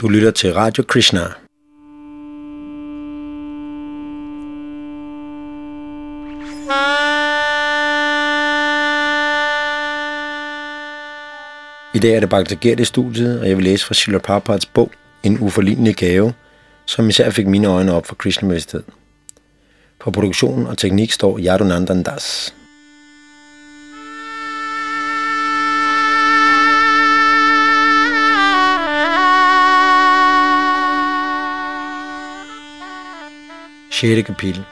Du lytter til Radio Krishna. I dag er det Bhakti i studiet, og jeg vil læse fra Srila Prabhupads bog, En uforlignelig gave, som især fik mine øjne op for krishna -bevidsthed. På produktionen og teknik står Yadunandan Das. 6. kapitel.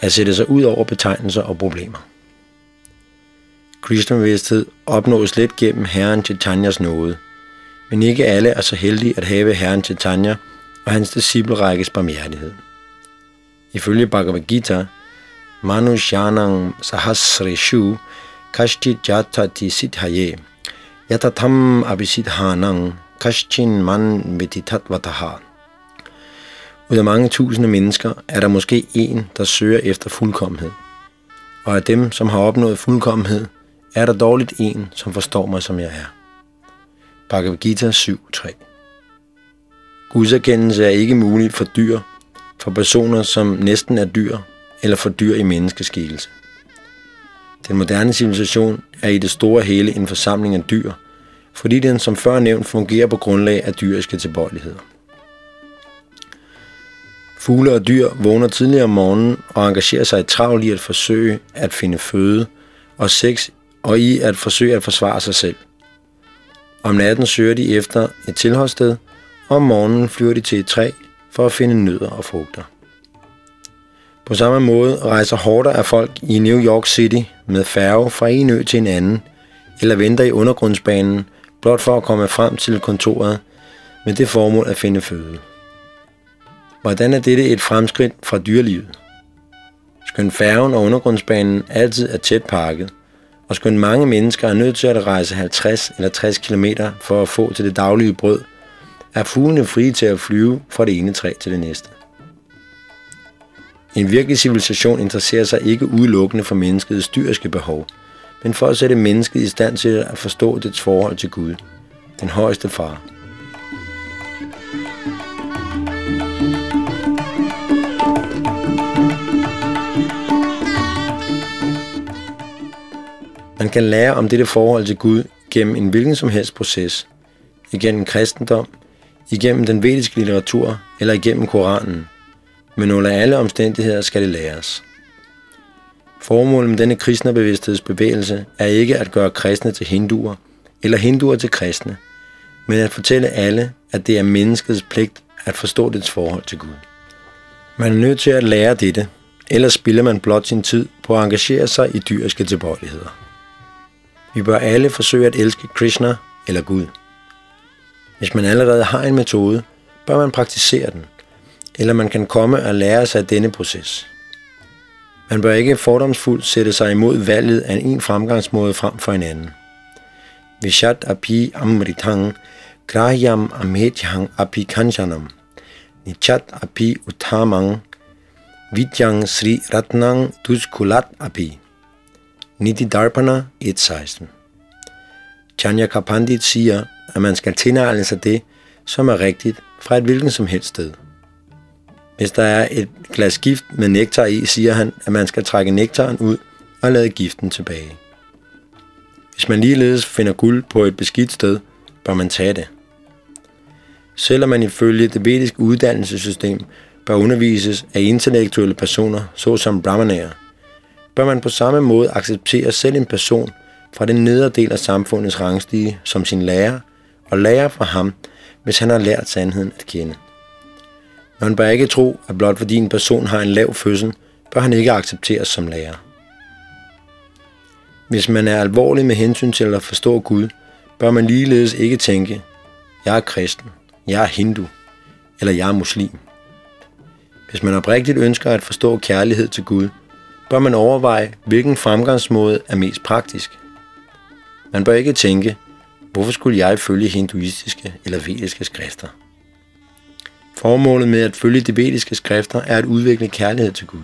At sætte sig ud over betegnelser og problemer. Kristenbevidsthed opnås let gennem Herren Titanias nåde, men ikke alle er så heldige at have Herren Titania og hans disciplerækkes barmhjertighed. Ifølge Bhagavad Gita, Manusyanang Sahasreshu Kashti Jatati Siddhaye Yatatam Abhisidhanang Kashchin Man Veditatvatahar ud af mange tusinde mennesker er der måske en, der søger efter fuldkommenhed. Og af dem, som har opnået fuldkommenhed, er der dårligt en, som forstår mig, som jeg er. Bhagavad Gita 7.3 Guds erkendelse er ikke mulig for dyr, for personer, som næsten er dyr, eller for dyr i menneskeskikkelse. Den moderne civilisation er i det store hele en forsamling af dyr, fordi den som før nævnt fungerer på grundlag af dyriske tilbøjeligheder. Fugle og dyr vågner tidligere om morgenen og engagerer sig i travlt i at forsøge at finde føde og sex og i at forsøge at forsvare sig selv. Om natten søger de efter et tilholdssted, og om morgenen flyver de til et træ for at finde nødder og frugter. På samme måde rejser hårder af folk i New York City med færge fra en ø til en anden, eller venter i undergrundsbanen blot for at komme frem til kontoret med det formål at finde føde. Hvordan er dette et fremskridt fra dyrelivet? Skøn færgen og undergrundsbanen altid er tæt pakket, og skøn mange mennesker er nødt til at rejse 50 eller 60 km for at få til det daglige brød, er fuglene frie til at flyve fra det ene træ til det næste. En virkelig civilisation interesserer sig ikke udelukkende for menneskets dyriske behov, men for at sætte mennesket i stand til at forstå dets forhold til Gud, den højeste far. Man kan lære om dette forhold til Gud gennem en hvilken som helst proces, igennem kristendom, igennem den vediske litteratur eller igennem Koranen. Men under alle omstændigheder skal det læres. Formålet med denne kristnebevidsthedsbevægelse er ikke at gøre kristne til hinduer, eller hinduer til kristne, men at fortælle alle, at det er menneskets pligt at forstå dets forhold til Gud. Man er nødt til at lære dette, ellers spilder man blot sin tid på at engagere sig i dyriske tilbøjeligheder. Vi bør alle forsøge at elske Krishna eller Gud. Hvis man allerede har en metode, bør man praktisere den, eller man kan komme og lære sig af denne proces. Man bør ikke fordomsfuldt sætte sig imod valget af en fremgangsmåde frem for en anden. Vishat api amritang, grahyam amhetyang api kanchanam, nichat api utamang, vidyang sri ratnang duskulat api. Niti Darpana 1.16. Chanya Kapandit siger, at man skal tilnegle sig det, som er rigtigt fra et hvilken som helst sted. Hvis der er et glas gift med nektar i, siger han, at man skal trække nektaren ud og lade giften tilbage. Hvis man ligeledes finder guld på et beskidt sted, bør man tage det. Selvom man ifølge det vediske uddannelsessystem bør undervises af intellektuelle personer, såsom brahmaner, bør man på samme måde acceptere selv en person fra den nedre del af samfundets rangstige som sin lærer, og lære fra ham, hvis han har lært sandheden at kende. Man bør ikke tro, at blot fordi en person har en lav fødsel, bør han ikke accepteres som lærer. Hvis man er alvorlig med hensyn til at forstå Gud, bør man ligeledes ikke tænke, jeg er kristen, jeg er hindu, eller jeg er muslim. Hvis man oprigtigt ønsker at forstå kærlighed til Gud, bør man overveje, hvilken fremgangsmåde er mest praktisk. Man bør ikke tænke, hvorfor skulle jeg følge hinduistiske eller vediske skrifter? Formålet med at følge de vediske skrifter er at udvikle kærlighed til Gud.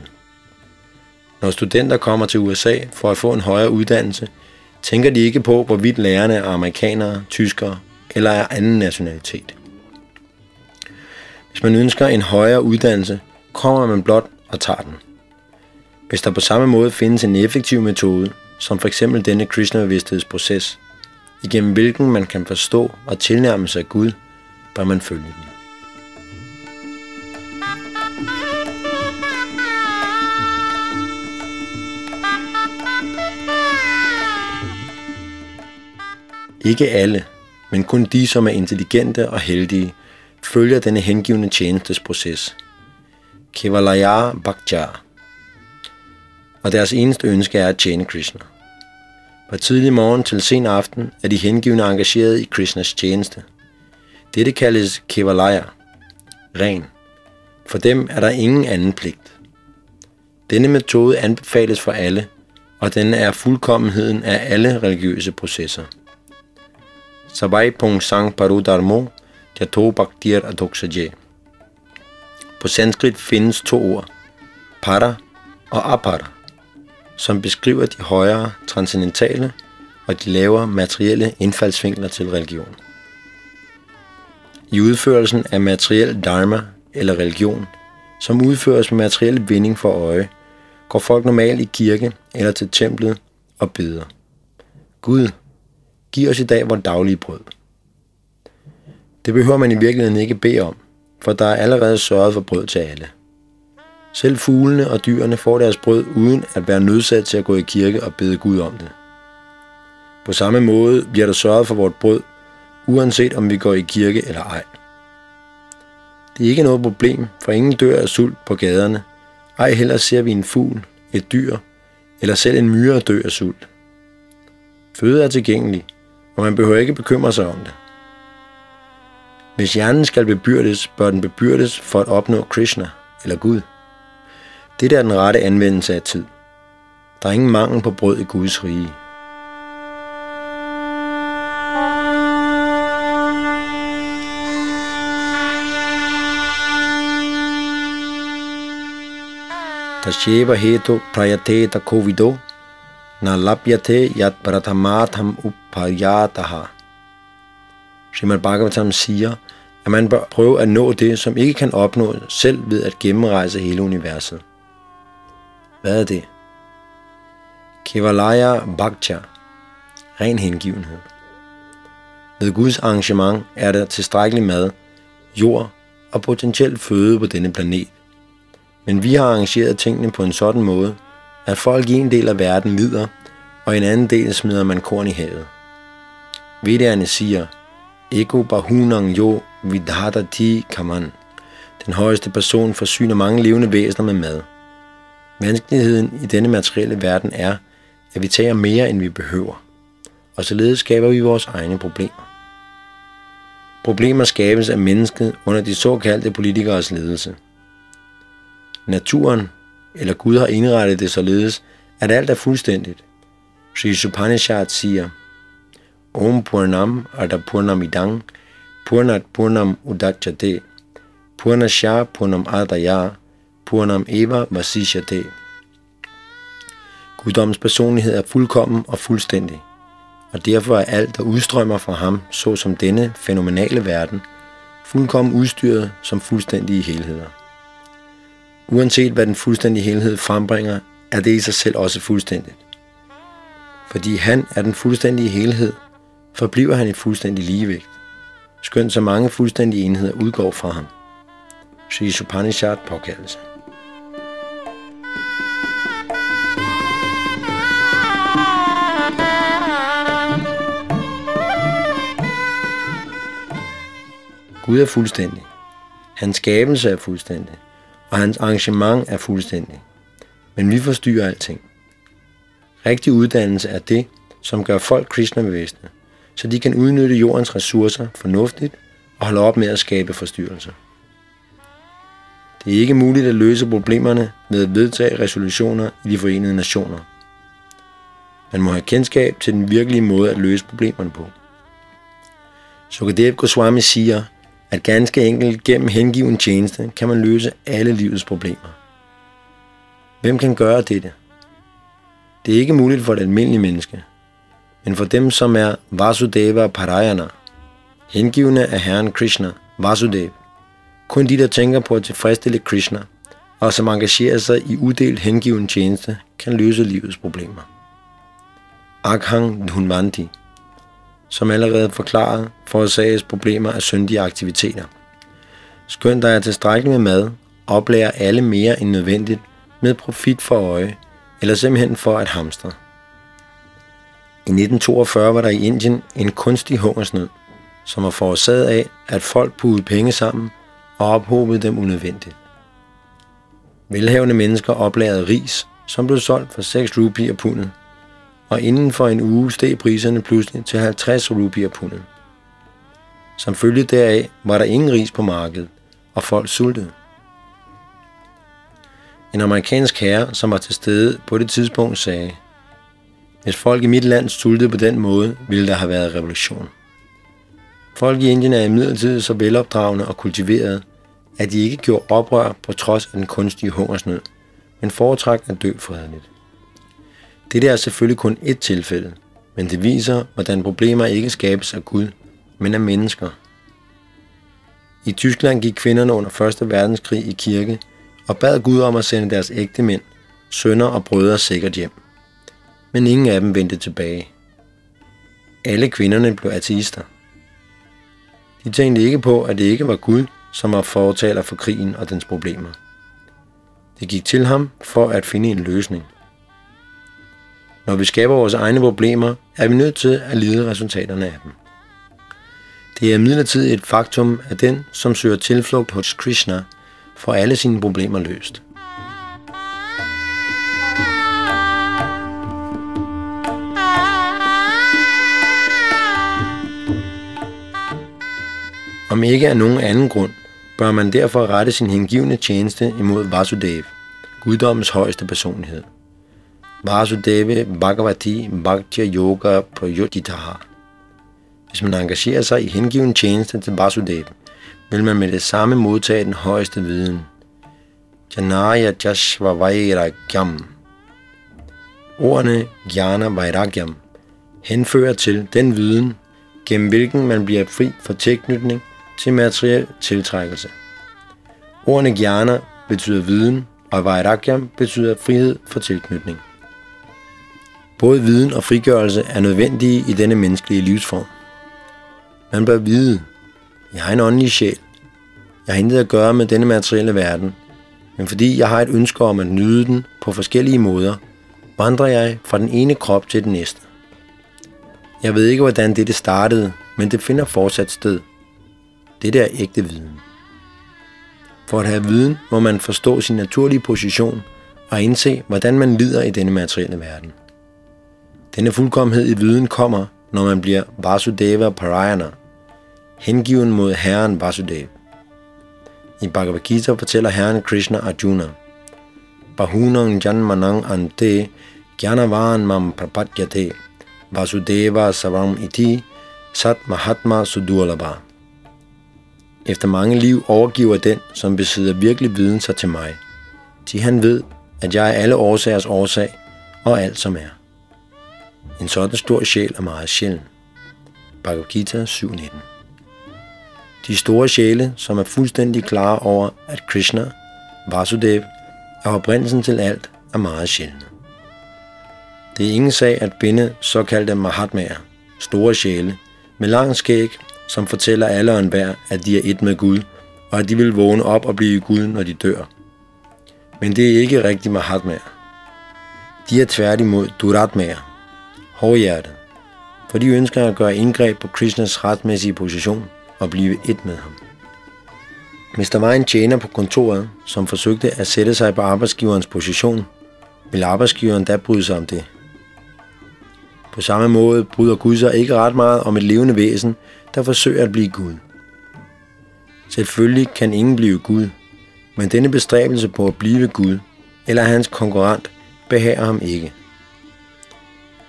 Når studenter kommer til USA for at få en højere uddannelse, tænker de ikke på, hvorvidt lærerne er amerikanere, tyskere eller er anden nationalitet. Hvis man ønsker en højere uddannelse, kommer man blot og tager den. Hvis der på samme måde findes en effektiv metode, som for eksempel denne Krishna-bevidsthedsproces, igennem hvilken man kan forstå og tilnærme sig Gud, bør man følge den. Ikke alle, men kun de, som er intelligente og heldige, følger denne hengivende tjenestesproces. Kevalaya Bhaktya. Og deres eneste ønske er at tjene Krishna. Fra tidlig morgen til sen aften er de hengivende engageret i Krishnas tjeneste. Dette kaldes Kevalaya, ren. For dem er der ingen anden pligt. Denne metode anbefales for alle, og den er fuldkommenheden af alle religiøse processer. Sabai pong sang parudarmo, jato bhaktir adoksaje. På sanskrit findes to ord, para og apara som beskriver de højere transcendentale og de lavere materielle indfaldsvinkler til religion. I udførelsen af materiel dharma eller religion, som udføres med materiel vinding for øje, går folk normalt i kirke eller til templet og beder. Gud, giv os i dag vores daglige brød. Det behøver man i virkeligheden ikke bede om, for der er allerede sørget for brød til alle. Selv fuglene og dyrene får deres brød uden at være nødsat til at gå i kirke og bede Gud om det. På samme måde bliver der sørget for vort brød, uanset om vi går i kirke eller ej. Det er ikke noget problem, for ingen dør af sult på gaderne. Ej heller ser vi en fugl, et dyr eller selv en myre dø af sult. Føde er tilgængelig, og man behøver ikke bekymre sig om det. Hvis hjernen skal bebyrdes, bør den bebyrdes for at opnå Krishna eller Gud. Det er den rette anvendelse af tid. Der er ingen mangel på brød i Guds rige. Tasheva hetu prayate kovido na labjate yat pratamatham upayataha. Srimad Bhagavatam siger, at man bør prøve at nå det, som ikke kan opnås selv ved at gennemrejse hele universet. Hvad er det? Kevalaya Bhaktya, ren hengivenhed. Ved Guds arrangement er der tilstrækkelig mad, jord og potentielt føde på denne planet. Men vi har arrangeret tingene på en sådan måde, at folk i en del af verden lider, og i en anden del smider man korn i havet. Vedderne siger, Ego bahunang jo vidhadati kaman. Den højeste person forsyner mange levende væsener med mad – Vanskeligheden i denne materielle verden er, at vi tager mere, end vi behøver, og således skaber vi vores egne problemer. Problemer skabes af mennesket under de såkaldte politikers ledelse. Naturen eller Gud har indrettet det således, at alt er fuldstændigt. Sri Supanishad siger, Om Purnam Ada Purnam Idang, Purnat Purnam Udachate, Purnasya Purnam Adaya, Purnam Eva Vasishate. Guddommens personlighed er fuldkommen og fuldstændig, og derfor er alt, der udstrømmer fra ham, såsom denne fænomenale verden, fuldkommen udstyret som fuldstændige helheder. Uanset hvad den fuldstændige helhed frembringer, er det i sig selv også fuldstændigt. Fordi han er den fuldstændige helhed, forbliver han i fuldstændig ligevægt, skønt så mange fuldstændige enheder udgår fra ham. Sri Supanishad påkaldelse. Gud er fuldstændig. Hans skabelse er fuldstændig. Og hans arrangement er fuldstændig. Men vi forstyrrer alting. Rigtig uddannelse er det, som gør folk kristnebevidste, så de kan udnytte jordens ressourcer fornuftigt og holde op med at skabe forstyrrelser. Det er ikke muligt at løse problemerne ved at vedtage resolutioner i de forenede nationer. Man må have kendskab til den virkelige måde at løse problemerne på. Sukadev Goswami siger, at ganske enkelt gennem hengiven tjeneste kan man løse alle livets problemer. Hvem kan gøre dette? Det er ikke muligt for et almindelige menneske, men for dem, som er Vasudeva Parayana, hengivende af Herren Krishna, Vasudev, Kun de, der tænker på at tilfredsstille Krishna, og som engagerer sig i uddelt hengiven tjeneste, kan løse livets problemer. Akhang Dhunvanti, som allerede forklaret, forårsages problemer af syndige aktiviteter. Skønt der er tilstrækkeligt med mad, oplærer alle mere end nødvendigt med profit for øje, eller simpelthen for at hamstre. I 1942 var der i Indien en kunstig hungersnød, som var forårsaget af, at folk puttede penge sammen og ophobede dem unødvendigt. Velhavende mennesker oplagede ris, som blev solgt for 6 rupier pundet, og inden for en uge steg priserne pludselig til 50 rupier pundet. Som følge deraf var der ingen ris på markedet, og folk sultede. En amerikansk herre, som var til stede på det tidspunkt, sagde, hvis folk i mit land sultede på den måde, ville der have været revolution. Folk i Indien er imidlertid så velopdragende og kultiverede, at de ikke gjorde oprør på trods af den kunstige hungersnød, men foretræk at dø fredeligt. Dette er selvfølgelig kun et tilfælde, men det viser, hvordan problemer ikke skabes af Gud, men af mennesker. I Tyskland gik kvinderne under 1. verdenskrig i kirke og bad Gud om at sende deres ægte mænd, sønner og brødre sikkert hjem. Men ingen af dem vendte tilbage. Alle kvinderne blev ateister. De tænkte ikke på, at det ikke var Gud, som var fortaler for krigen og dens problemer. Det gik til ham for at finde en løsning. Når vi skaber vores egne problemer, er vi nødt til at lide resultaterne af dem. Det er midlertid et faktum, at den, som søger tilflugt hos Krishna, får alle sine problemer løst. Om ikke af nogen anden grund, bør man derfor rette sin hengivne tjeneste imod Vasudev, guddommens højeste personlighed. Vasudeva Bhagavati Bhaktya Yoga Prayodhitaha. Hvis man engagerer sig i hengiven tjeneste til Vasudeva, vil man med det samme modtage den højeste viden. Janaya Jashva Vairagyam. Ordene Jnana Vairagyam henfører til den viden, gennem hvilken man bliver fri for tilknytning til materiel tiltrækkelse. Ordene Jnana betyder viden, og Vairagyam betyder frihed for tilknytning. Både viden og frigørelse er nødvendige i denne menneskelige livsform. Man bør vide, jeg har en åndelig sjæl. Jeg har intet at gøre med denne materielle verden, men fordi jeg har et ønske om at nyde den på forskellige måder, vandrer jeg fra den ene krop til den næste. Jeg ved ikke, hvordan dette startede, men det finder fortsat sted. Det er ægte viden. For at have viden, må man forstå sin naturlige position og indse, hvordan man lider i denne materielle verden. Denne fuldkommenhed i viden kommer, når man bliver Vasudeva Parayana, hengiven mod Herren Vasudev. I Bhagavad Gita fortæller Herren Krishna Arjuna, Bahunang Janmanang Ante Gyanavan Mam Prapadyate Vasudeva Savam Iti Sat Mahatma Sudurlabha. Efter mange liv overgiver den, som besidder virkelig viden sig til mig, til han ved, at jeg er alle årsagers årsag og alt som er. En sådan stor sjæl er meget sjælden. Bhagavad Gita 7.19 De store sjæle, som er fuldstændig klare over, at Krishna, Vasudev, er oprindelsen til alt, er meget sjældne. Det er ingen sag at binde såkaldte Mahatmaer, store sjæle, med lang skæg, som fortæller alle og enhver, at de er et med Gud, og at de vil vågne op og blive Gud, når de dør. Men det er ikke rigtig Mahatmaer. De er tværtimod Duratmaer, hårdhjertet, for de ønsker at gøre indgreb på Krishnas retmæssige position og blive et med ham. Hvis der var en tjener på kontoret, som forsøgte at sætte sig på arbejdsgiverens position, ville arbejdsgiveren da bryde sig om det. På samme måde bryder Gud sig ikke ret meget om et levende væsen, der forsøger at blive Gud. Selvfølgelig kan ingen blive Gud, men denne bestræbelse på at blive Gud, eller hans konkurrent, behager ham ikke.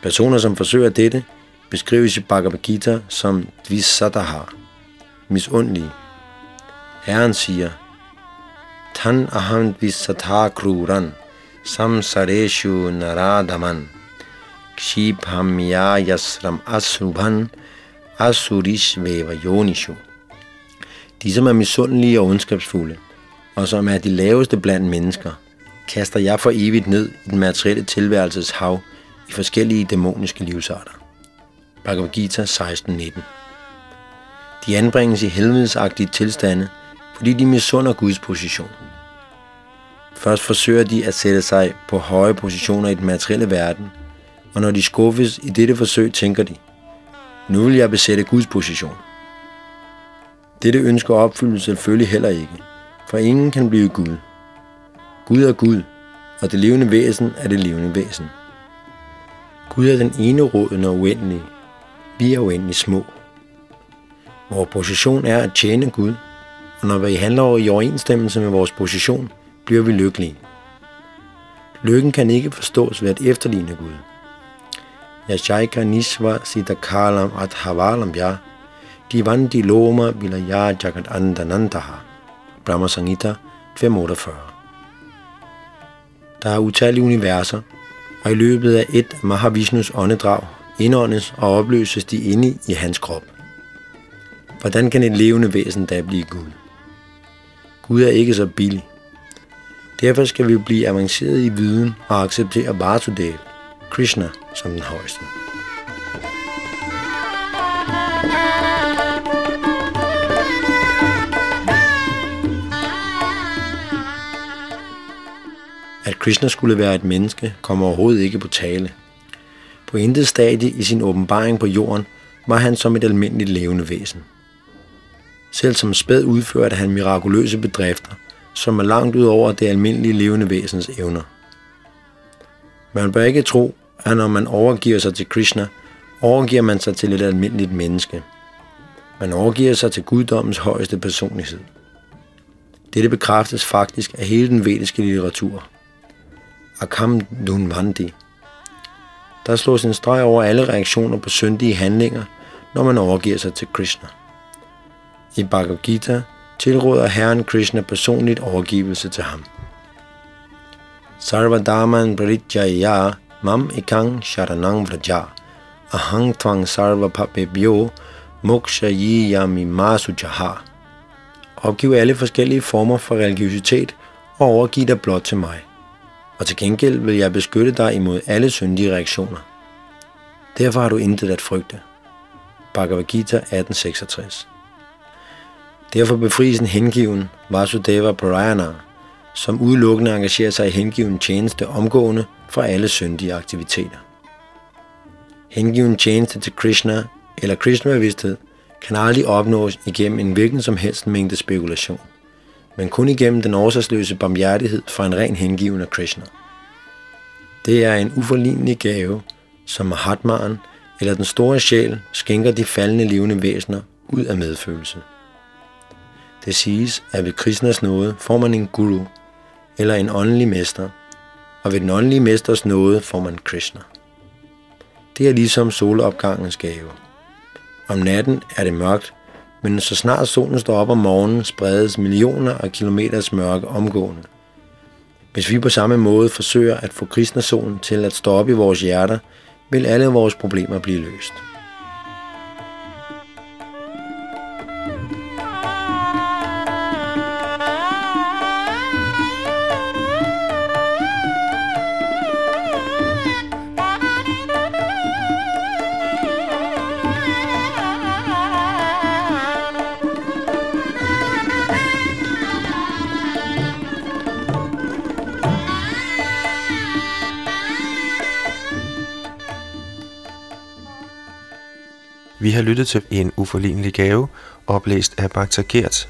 Personer, som forsøger dette, beskrives i Bhagavad Gita som dvisadaha, misundelige. Herren siger, Tan aham dvisatha kruran, samsareshu naradaman, kshibhamya yasram asubhan, asurish veva yonishu. De, som er misundelige og ondskabsfulde, og som er de laveste blandt mennesker, kaster jeg for evigt ned i den materielle tilværelses hav i forskellige dæmoniske livsarter. Bhagavad Gita 16.19 De anbringes i helvedesagtige tilstande, fordi de misunder Guds position. Først forsøger de at sætte sig på høje positioner i den materielle verden, og når de skuffes i dette forsøg, tænker de, nu vil jeg besætte Guds position. Dette ønsker opfyldes selvfølgelig heller ikke, for ingen kan blive Gud. Gud er Gud, og det levende væsen er det levende væsen. Gud er den ene rådende og uendelige. Vi er uendeligt små. Vores position er at tjene Gud, og når vi handler i overensstemmelse med vores position, bliver vi lykkelige. Lykken kan ikke forstås ved at efterligne Gud. Yashaika Nisva Siddhakalam Adhavalam Ya Divandi Loma Vilaya Jagat Andanandaha Brahma Sangita 548 Der er utallige universer, og i løbet af et Mahavishnus åndedrag indåndes og opløses de inde i hans krop. Hvordan kan et levende væsen da blive Gud? Gud er ikke så billig. Derfor skal vi blive avanceret i viden og acceptere Vasudev, Krishna, som den højeste. At Krishna skulle være et menneske, kommer overhovedet ikke på tale. På intet stadie i sin åbenbaring på jorden var han som et almindeligt levende væsen. Selv som spæd udførte han mirakuløse bedrifter, som er langt ud over det almindelige levende væsens evner. Man bør ikke tro, at når man overgiver sig til Krishna, overgiver man sig til et almindeligt menneske. Man overgiver sig til guddommens højeste personlighed. Dette bekræftes faktisk af hele den vediske litteratur. Akam Dunvandi. Der slås en streg over alle reaktioner på syndige handlinger, når man overgiver sig til Krishna. I Bhagavad Gita tilråder Herren Krishna personligt overgivelse til ham. Sarvadaman Pritjaya Mam Ikang Sharanang Vraja Ahang Tvang Sarva Papebyo Moksha Yiyami Masu Jaha Opgiv alle forskellige former for religiøsitet og overgiv dig blot til mig. Og til gengæld vil jeg beskytte dig imod alle syndige reaktioner. Derfor har du intet at frygte. Bhagavad Gita 1866 Derfor befries en hengiven Vasudeva Parayana, som udelukkende engagerer sig i hengiven tjeneste omgående fra alle syndige aktiviteter. Hengiven tjeneste til Krishna eller Krishna-bevidsthed kan aldrig opnås igennem en hvilken som helst mængde spekulation, men kun igennem den årsagsløse barmhjertighed fra en ren hengiven af Krishna. Det er en uforlignelig gave, som Mahatmaen eller den store sjæl skænker de faldende levende væsener ud af medfølelse. Det siges, at ved Krishnas nåde får man en guru, eller en åndelig mester, og ved den åndelige mesters nåde får man Krishna. Det er ligesom solopgangens gave. Om natten er det mørkt, men så snart solen står op om morgenen, spredes millioner af kilometers mørke omgående. Hvis vi på samme måde forsøger at få Krishna-solen til at stå op i vores hjerter, vil alle vores problemer blive løst. Vi har lyttet til en uforlignelig gave, oplæst af Bakta Gert.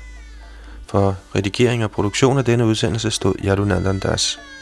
For redigering og produktion af denne udsendelse stod Yadunandandas. Das.